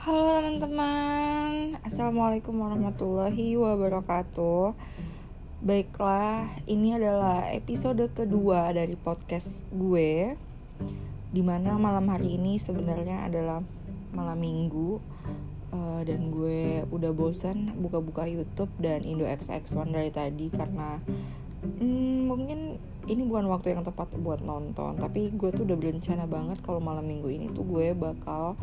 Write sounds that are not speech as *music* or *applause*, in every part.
Halo teman-teman, Assalamualaikum warahmatullahi wabarakatuh. Baiklah, ini adalah episode kedua dari podcast gue Di mana malam hari ini sebenarnya adalah malam minggu uh, Dan gue udah bosan buka-buka Youtube dan Indo XX1 dari tadi Karena hmm, mungkin ini bukan waktu yang tepat buat nonton Tapi gue tuh udah berencana banget kalau malam minggu ini tuh gue bakal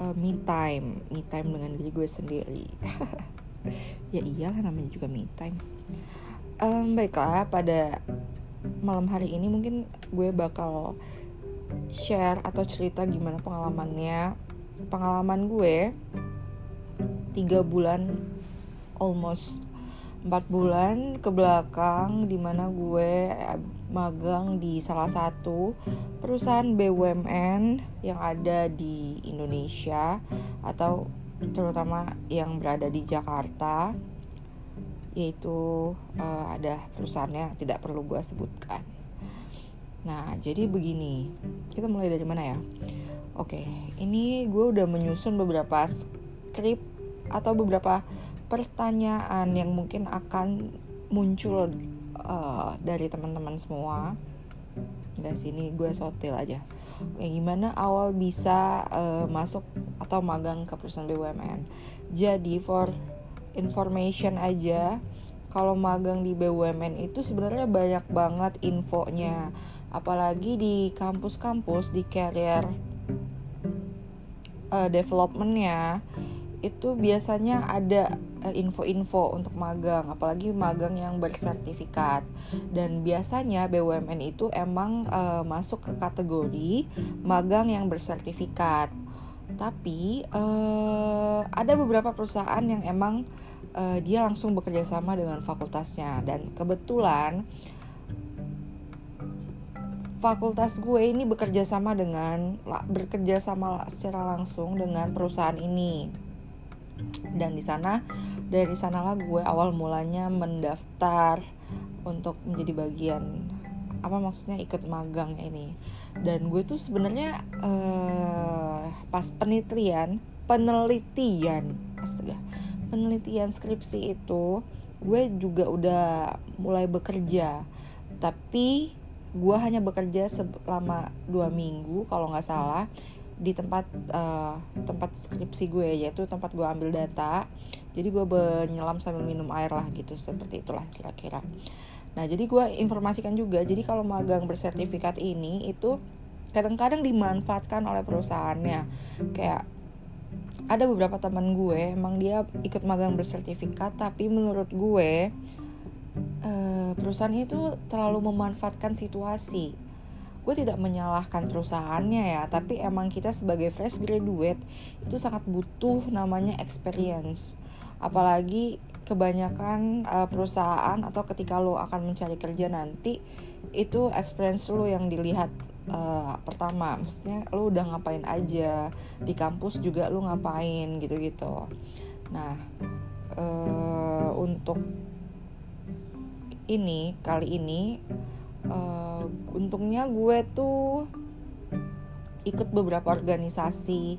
uh, me time me time dengan diri gue sendiri. *laughs* Ya iyalah namanya juga me time. Um, baiklah pada malam hari ini mungkin gue bakal share atau cerita gimana pengalamannya. Pengalaman gue tiga bulan almost empat bulan ke belakang di mana gue magang di salah satu perusahaan BUMN yang ada di Indonesia atau terutama yang berada di Jakarta yaitu uh, ada perusahaannya tidak perlu gue sebutkan. Nah jadi begini kita mulai dari mana ya? Oke ini gue udah menyusun beberapa skrip atau beberapa pertanyaan yang mungkin akan muncul uh, dari teman-teman semua. Dari sini gue sotil aja. Oke, gimana awal bisa uh, masuk atau magang ke perusahaan BUMN jadi for information aja kalau magang di BUMN itu sebenarnya banyak banget infonya. Apalagi di kampus-kampus di career uh, developmentnya itu biasanya ada eh, info-info untuk magang, apalagi magang yang bersertifikat. Dan biasanya BUMN itu emang uh, masuk ke kategori magang yang bersertifikat. Tapi uh, ada beberapa perusahaan yang emang uh, dia langsung bekerja sama dengan fakultasnya dan kebetulan fakultas gue ini bekerja sama dengan bekerja sama secara langsung dengan perusahaan ini dan di sana dari sanalah gue awal mulanya mendaftar untuk menjadi bagian apa maksudnya ikut magang ini. Dan gue tuh sebenarnya uh, pas penelitian penelitian astaga penelitian skripsi itu gue juga udah mulai bekerja. Tapi gue hanya bekerja selama dua minggu kalau nggak salah di tempat uh, tempat skripsi gue yaitu tempat gue ambil data. Jadi gue menyelam sambil minum air lah gitu seperti itulah kira-kira. Nah jadi gue informasikan juga jadi kalau magang bersertifikat ini itu kadang-kadang dimanfaatkan oleh perusahaannya. Kayak ada beberapa teman gue emang dia ikut magang bersertifikat tapi menurut gue uh, perusahaan itu terlalu memanfaatkan situasi gue tidak menyalahkan perusahaannya ya tapi emang kita sebagai fresh graduate itu sangat butuh namanya experience. Apalagi kebanyakan uh, perusahaan atau ketika lo akan mencari kerja nanti itu experience lo yang dilihat uh, pertama. Maksudnya lo udah ngapain aja di kampus juga lo ngapain gitu-gitu. Nah uh, untuk ini kali ini uh, untungnya gue tuh ikut beberapa organisasi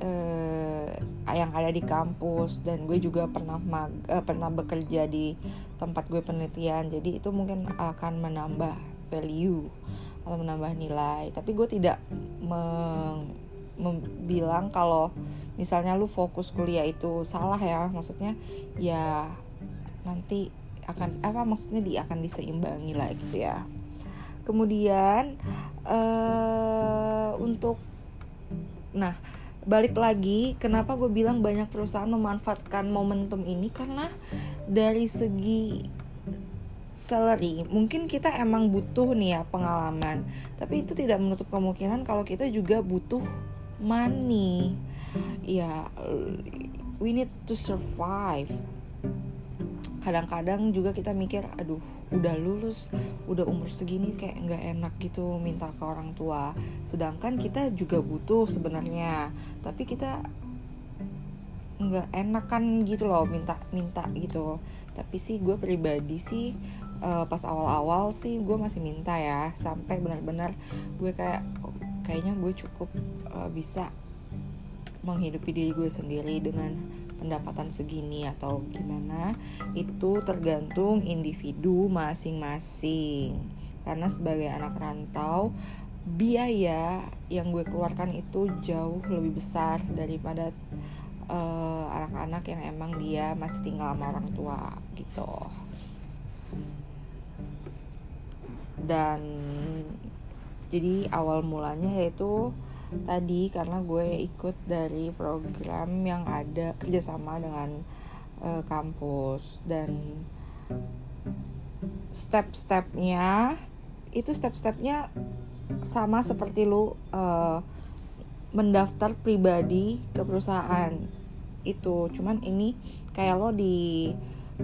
uh, yang ada di kampus dan gue juga pernah mag uh, pernah bekerja di tempat gue penelitian. Jadi itu mungkin akan menambah value atau menambah nilai. Tapi gue tidak bilang kalau misalnya lu fokus kuliah itu salah ya. Maksudnya ya nanti akan apa maksudnya di akan diseimbangi lah gitu ya. Kemudian uh, untuk nah balik lagi kenapa gue bilang banyak perusahaan memanfaatkan momentum ini? Karena dari segi salary mungkin kita emang butuh nih ya pengalaman tapi itu tidak menutup kemungkinan kalau kita juga butuh money. Ya we need to survive kadang-kadang juga kita mikir aduh udah lulus udah umur segini kayak nggak enak gitu minta ke orang tua. Sedangkan kita juga butuh sebenarnya tapi kita nggak enak kan gitu loh minta minta gitu. Tapi sih gue pribadi sih uh, pas awal-awal sih gue masih minta ya sampai benar-benar gue kayak kayaknya gue cukup uh, bisa menghidupi diri gue sendiri dengan pendapatan segini atau gimana itu tergantung individu masing-masing. Karena sebagai anak rantau biaya yang gue keluarkan itu jauh lebih besar daripada eh, anak-anak uh, yang emang dia masih tinggal sama orang tua gitu. Dan jadi awal mulanya yaitu tadi karena gue ikut dari program yang ada kerjasama dengan uh, kampus dan step-stepnya itu step-stepnya sama seperti lu uh, mendaftar pribadi ke perusahaan. Itu cuman ini kayak lo di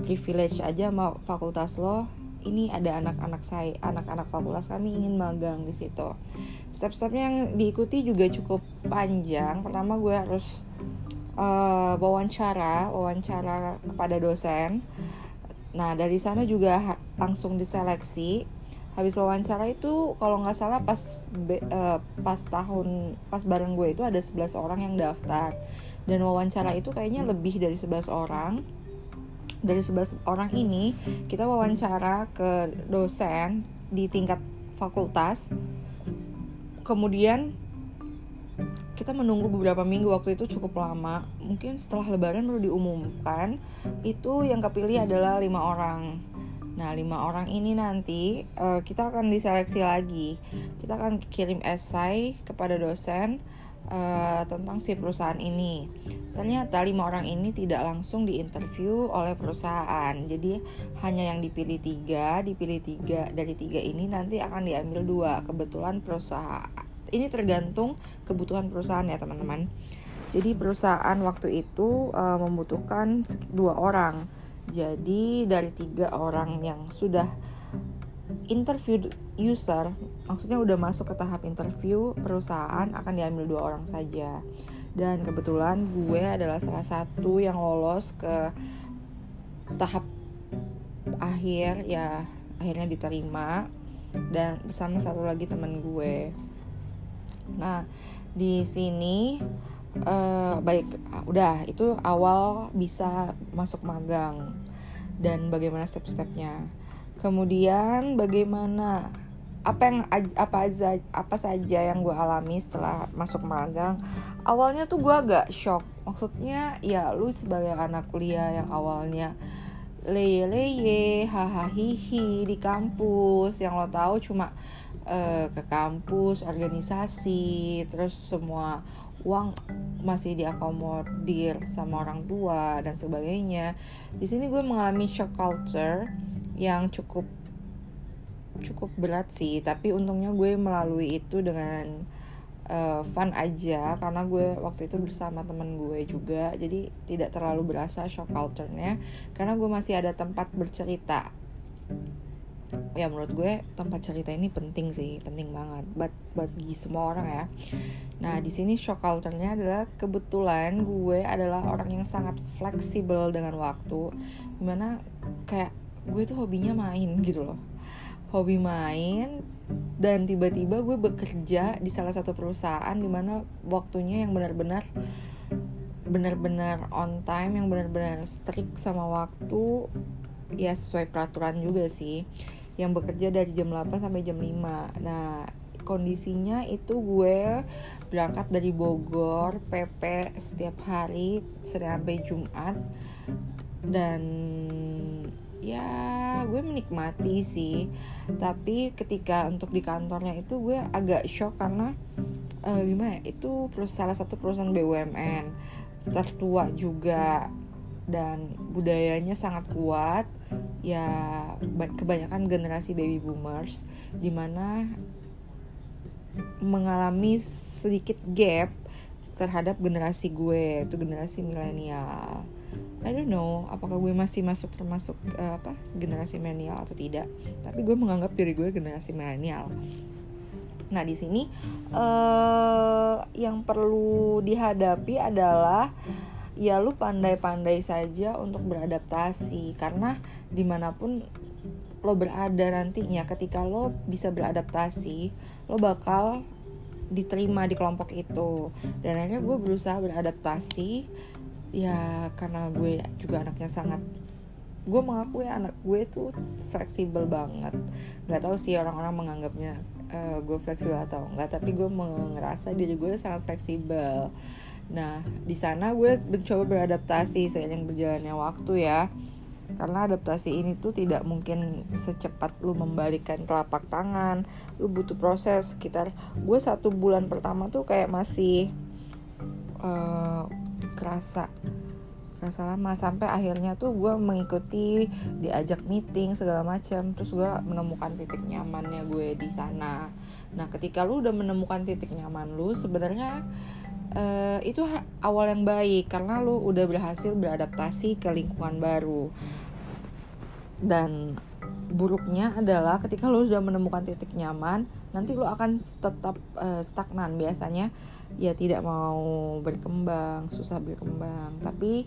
privilege aja sama fakultas lo ini ada anak-anak saya anak-anak fakultas kami ingin magang di situ. Step-stepnya yang diikuti juga cukup panjang. Pertama gue harus uh, wawancara wawancara kepada dosen. Nah dari sana juga langsung diseleksi. Habis wawancara itu kalau nggak salah pas be, uh, pas tahun pas bareng gue itu ada 11 orang yang daftar. Dan wawancara itu kayaknya lebih dari 11 orang dari 11 orang ini kita wawancara ke dosen di tingkat fakultas. Kemudian kita menunggu beberapa minggu waktu itu cukup lama. Mungkin setelah lebaran baru diumumkan itu yang kepilih adalah lima orang. Nah lima orang ini nanti uh, kita akan diseleksi lagi. Kita akan kirim esai kepada dosen uh, tentang si perusahaan ini. Ternyata lima orang ini tidak langsung diinterview oleh perusahaan. Jadi hanya yang dipilih tiga, dipilih tiga dari tiga ini nanti akan diambil dua. Kebetulan perusahaan ini tergantung kebutuhan perusahaan ya teman-teman. Jadi perusahaan waktu itu uh, membutuhkan dua orang. Jadi dari tiga orang yang sudah interview user maksudnya udah masuk ke tahap interview perusahaan akan diambil dua orang saja. Dan kebetulan gue adalah salah satu yang lolos ke tahap akhir ya akhirnya diterima. Dan bersama satu lagi teman gue. Nah di sini uh, baik udah itu awal bisa masuk magang dan bagaimana step-stepnya kemudian bagaimana? Apa yang apa aja apa saja yang gue alami setelah masuk magang? Awalnya tuh gue agak shock. Maksudnya ya lu sebagai anak kuliah yang awalnya leye leye hahaha di kampus yang lo tahu cuma uh, ke kampus organisasi terus semua uang masih diakomodir sama orang tua dan sebagainya. Di sini gue mengalami shock culture yang cukup cukup berat sih. Tapi untungnya gue melalui itu dengan uh, fun aja. Karena gue waktu itu bersama temen gue juga. Jadi tidak terlalu berasa shock culture-nya. Karena gue masih ada tempat bercerita. Ya menurut gue tempat cerita ini penting sih. Penting banget buat bagi semua orang ya. Nah di sini shock culture-nya adalah kebetulan gue adalah orang yang sangat fleksibel dengan waktu. Di mana kayak gue tuh hobinya main gitu loh. Hobi main dan tiba-tiba gue bekerja di salah satu perusahaan di mana waktunya yang benar-benar benar-benar on time yang benar-benar strict sama waktu ya sesuai peraturan juga sih yang bekerja dari jam 8 sampai jam 5 nah kondisinya itu gue berangkat dari Bogor PP setiap hari sampai Jumat dan ya gue menikmati sih. Tapi ketika untuk di kantornya itu gue agak shock karena uh, gimana ya, itu salah satu perusahaan BUMN tertua juga dan budayanya sangat kuat. Ya kebanyakan generasi baby boomers di mana mengalami sedikit gap terhadap generasi gue itu generasi milenial I don't know apakah gue masih masuk termasuk uh, apa generasi milenial atau tidak. Tapi gue menganggap diri gue generasi milenial. Nah di sini uh, yang perlu dihadapi adalah ya lu pandai-pandai saja untuk beradaptasi. Karena di mana pun lo berada nantinya ketika lo bisa beradaptasi lo bakal diterima di kelompok itu. Dan akhirnya gue berusaha beradaptasi ya karena gue juga anaknya sangat gue mengakui anak gue tuh fleksibel banget. Nggak tahu sih orang-orang menganggapnya uh, gue fleksibel atau enggak tapi gue ngerasa diri gue sangat fleksibel. Nah di sana gue mencoba beradaptasi seiring berjalannya waktu ya. Karena adaptasi ini tuh tidak mungkin secepat lu membalikkan telapak tangan lu butuh proses. Sekitar gue satu bulan pertama tuh kayak masih uh, kerasa. Kerasa lama sampai akhirnya tuh gue mengikuti diajak meeting segala macam terus gue menemukan titik nyamannya gue di sana. Nah ketika lu udah menemukan titik nyaman lu sebenarnya uh, itu awal yang baik karena lu udah berhasil beradaptasi ke lingkungan baru. Dan buruknya adalah ketika lu sudah menemukan titik nyaman nanti lu akan tetap uh, stagnan biasanya. Ya tidak mau berkembang susah berkembang. Tapi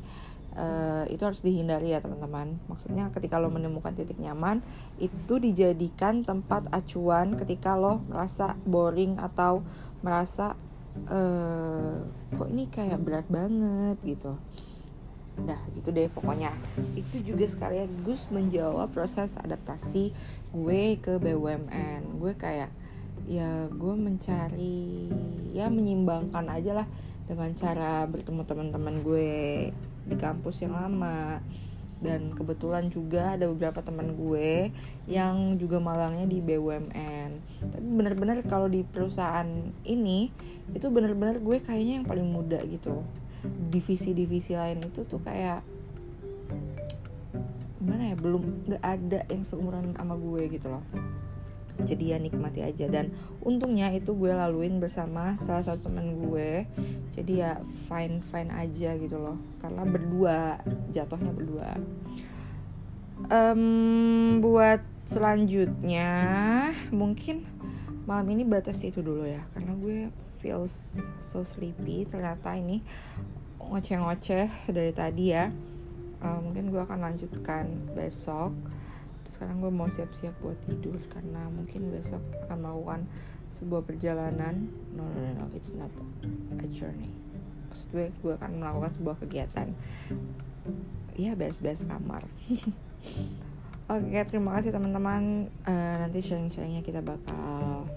uh, itu harus dihindari ya teman-teman. Maksudnya ketika lo menemukan titik nyaman itu dijadikan tempat acuan ketika lo merasa boring atau merasa uh, kok ini kayak berat banget gitu. Nah gitu deh pokoknya. Itu juga sekalian Gus menjawab proses adaptasi gue ke BUMN Gue kayak ya gue mencari ya menyimbangkan aja lah dengan cara bertemu teman-teman gue di kampus yang lama. Dan kebetulan juga ada beberapa teman gue yang juga malangnya di BUMN tapi bener-bener kalau di perusahaan ini itu bener-bener gue kayaknya yang paling muda gitu. Divisi-divisi lain itu tuh kayak gimana ya belum nggak ada yang seumuran sama gue gitu loh jadi ya nikmati aja. Dan untungnya itu gue laluin bersama salah satu temen gue. Jadi ya fine fine aja gitu loh. Karena berdua jatuhnya berdua. Um, buat selanjutnya mungkin malam ini batas itu dulu ya. Karena gue feels so sleepy. Ternyata ini ngoceh-ngoceh dari tadi ya. Uh, mungkin gue akan lanjutkan besok sekarang gue mau siap-siap buat tidur karena mungkin besok akan melakukan sebuah perjalanan. No no no, it's not a journey. Maksud gue gue akan melakukan sebuah kegiatan. Ya beres-beres kamar. *laughs* Oke okay, terima kasih teman-teman. Uh, nanti sharing-sharingnya kita bakal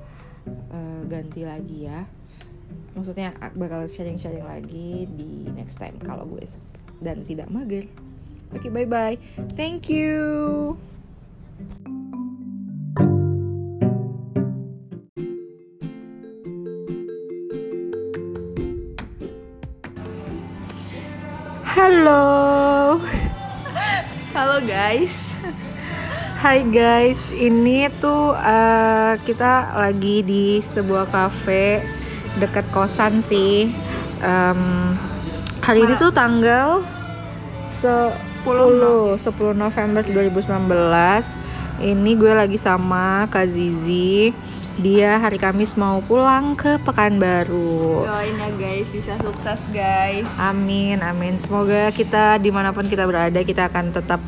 uh, ganti lagi ya. Maksudnya bakal sharing-sharing lagi di next time kalau gue dan tidak mager. Oke okay, bye bye thank you Halo. Halo guys. Hai guys, ini tuh uh, kita lagi di sebuah cafe dekat kosan sih. Um, hari ini tuh tanggal 10 10 November 2019. Ini gue lagi sama Kak Zizi dia hari Kamis mau pulang ke Pekanbaru. Doain ya guys, bisa sukses guys. Amin, amin. Semoga kita di mana pun kita berada kita akan tetap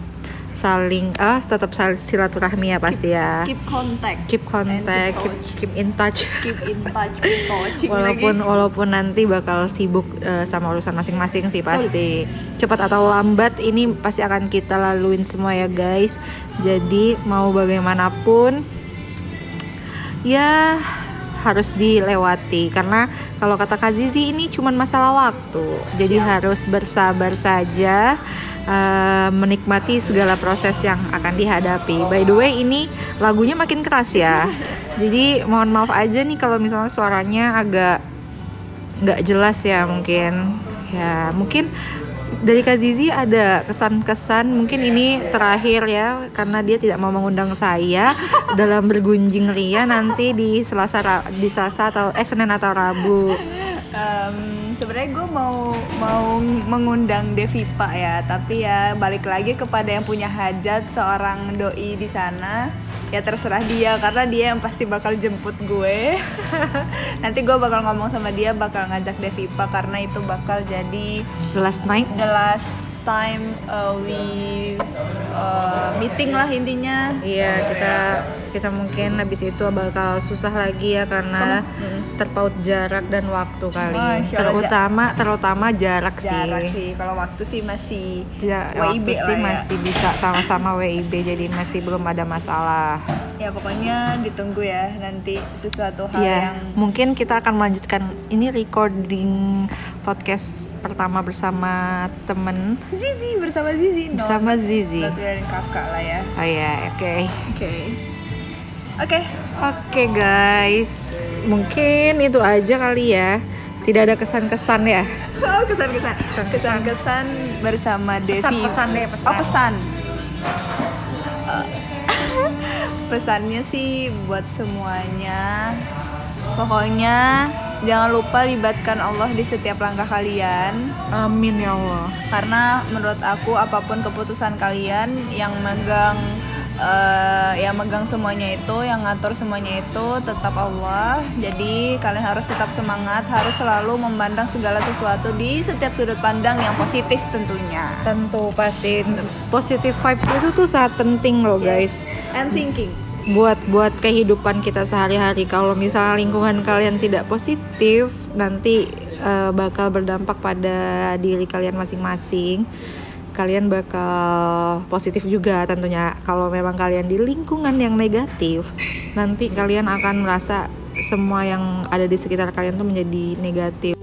saling ah tetap saling silaturahmi ya pasti ya. Keep contact. Keep contact keep, keep in touch. *laughs* keep in touch keep touching walaupun lagi. walaupun nanti bakal sibuk uh, sama urusan masing-masing sih pasti. Cepat atau lambat ini pasti akan kita laluin semua ya guys. Jadi mau bagaimanapun ya harus dilewati. Karena kalau kata Kak Zizi ini cuma masalah waktu. Siap. jadi harus bersabar saja uh, menikmati segala proses yang akan dihadapi. By the way ini lagunya makin keras ya. *laughs* Jadi mohon maaf aja nih kalau misalnya suaranya agak nggak jelas ya mungkin. Ya mungkin dari Kak Zizi ada kesan-kesan mungkin ini terakhir ya karena dia tidak mau mengundang saya dalam bergunjing ria nanti di Selasa di Selasa atau eh Senin atau Rabu. Um, sebenarnya gue mau mau mengundang Devipa ya tapi ya balik lagi kepada yang punya hajat seorang doi di sana ya terserah dia karena dia yang pasti bakal jemput gue. *laughs* Nanti gue bakal ngomong sama dia bakal ngajak Devipa karena itu bakal jadi the last night? the last time uh, we uh, meeting lah intinya. Iya kita kita mungkin habis itu bakal susah lagi ya karena terpaut jarak dan waktu kali. Allah, terutama terutama jarak, jarak sih. sih kalau waktu sih masih Ja- WIB waktu sih ya. masih bisa sama-sama WIB jadi masih belum ada masalah. ya pokoknya ditunggu ya nanti sesuatu hal Ya, yang mungkin kita akan melanjutkan ini recording podcast pertama bersama temen Zizi bersama Zizi no, bersama Zizi. not kakak lah ya Oh ya, oke. oke oke Oke guys, mungkin itu aja kali ya. Tidak ada kesan-kesan ya. oh kesan kesan Kesan-kesan. kesan kesan bersama Devi Pesan, pesan deh, pesan. oh pesan Eh, *laughs* pesannya sih buat semuanya pokoknya jangan lupa libatkan Allah di setiap langkah kalian Amin ya Allah. karena menurut aku apa pun keputusan kalian yang megang eh, yang megang semuanya itu yang ngatur semuanya itu tetap Allah. Jadi kalian harus tetap semangat harus selalu memandang segala sesuatu di setiap sudut pandang yang positif tentunya. Tentu pasti. Positive vibes itu tuh sangat penting loh guys. and thinking. Buat buat kehidupan kita sehari-hari. Kalau misalnya lingkungan kalian tidak positif nanti eh, bakal berdampak pada diri kalian masing-masing kalian bakal positif juga tentunya. Kalau memang kalian di lingkungan yang negatif nanti kalian akan merasa semua yang ada di sekitar kalian tuh menjadi negatif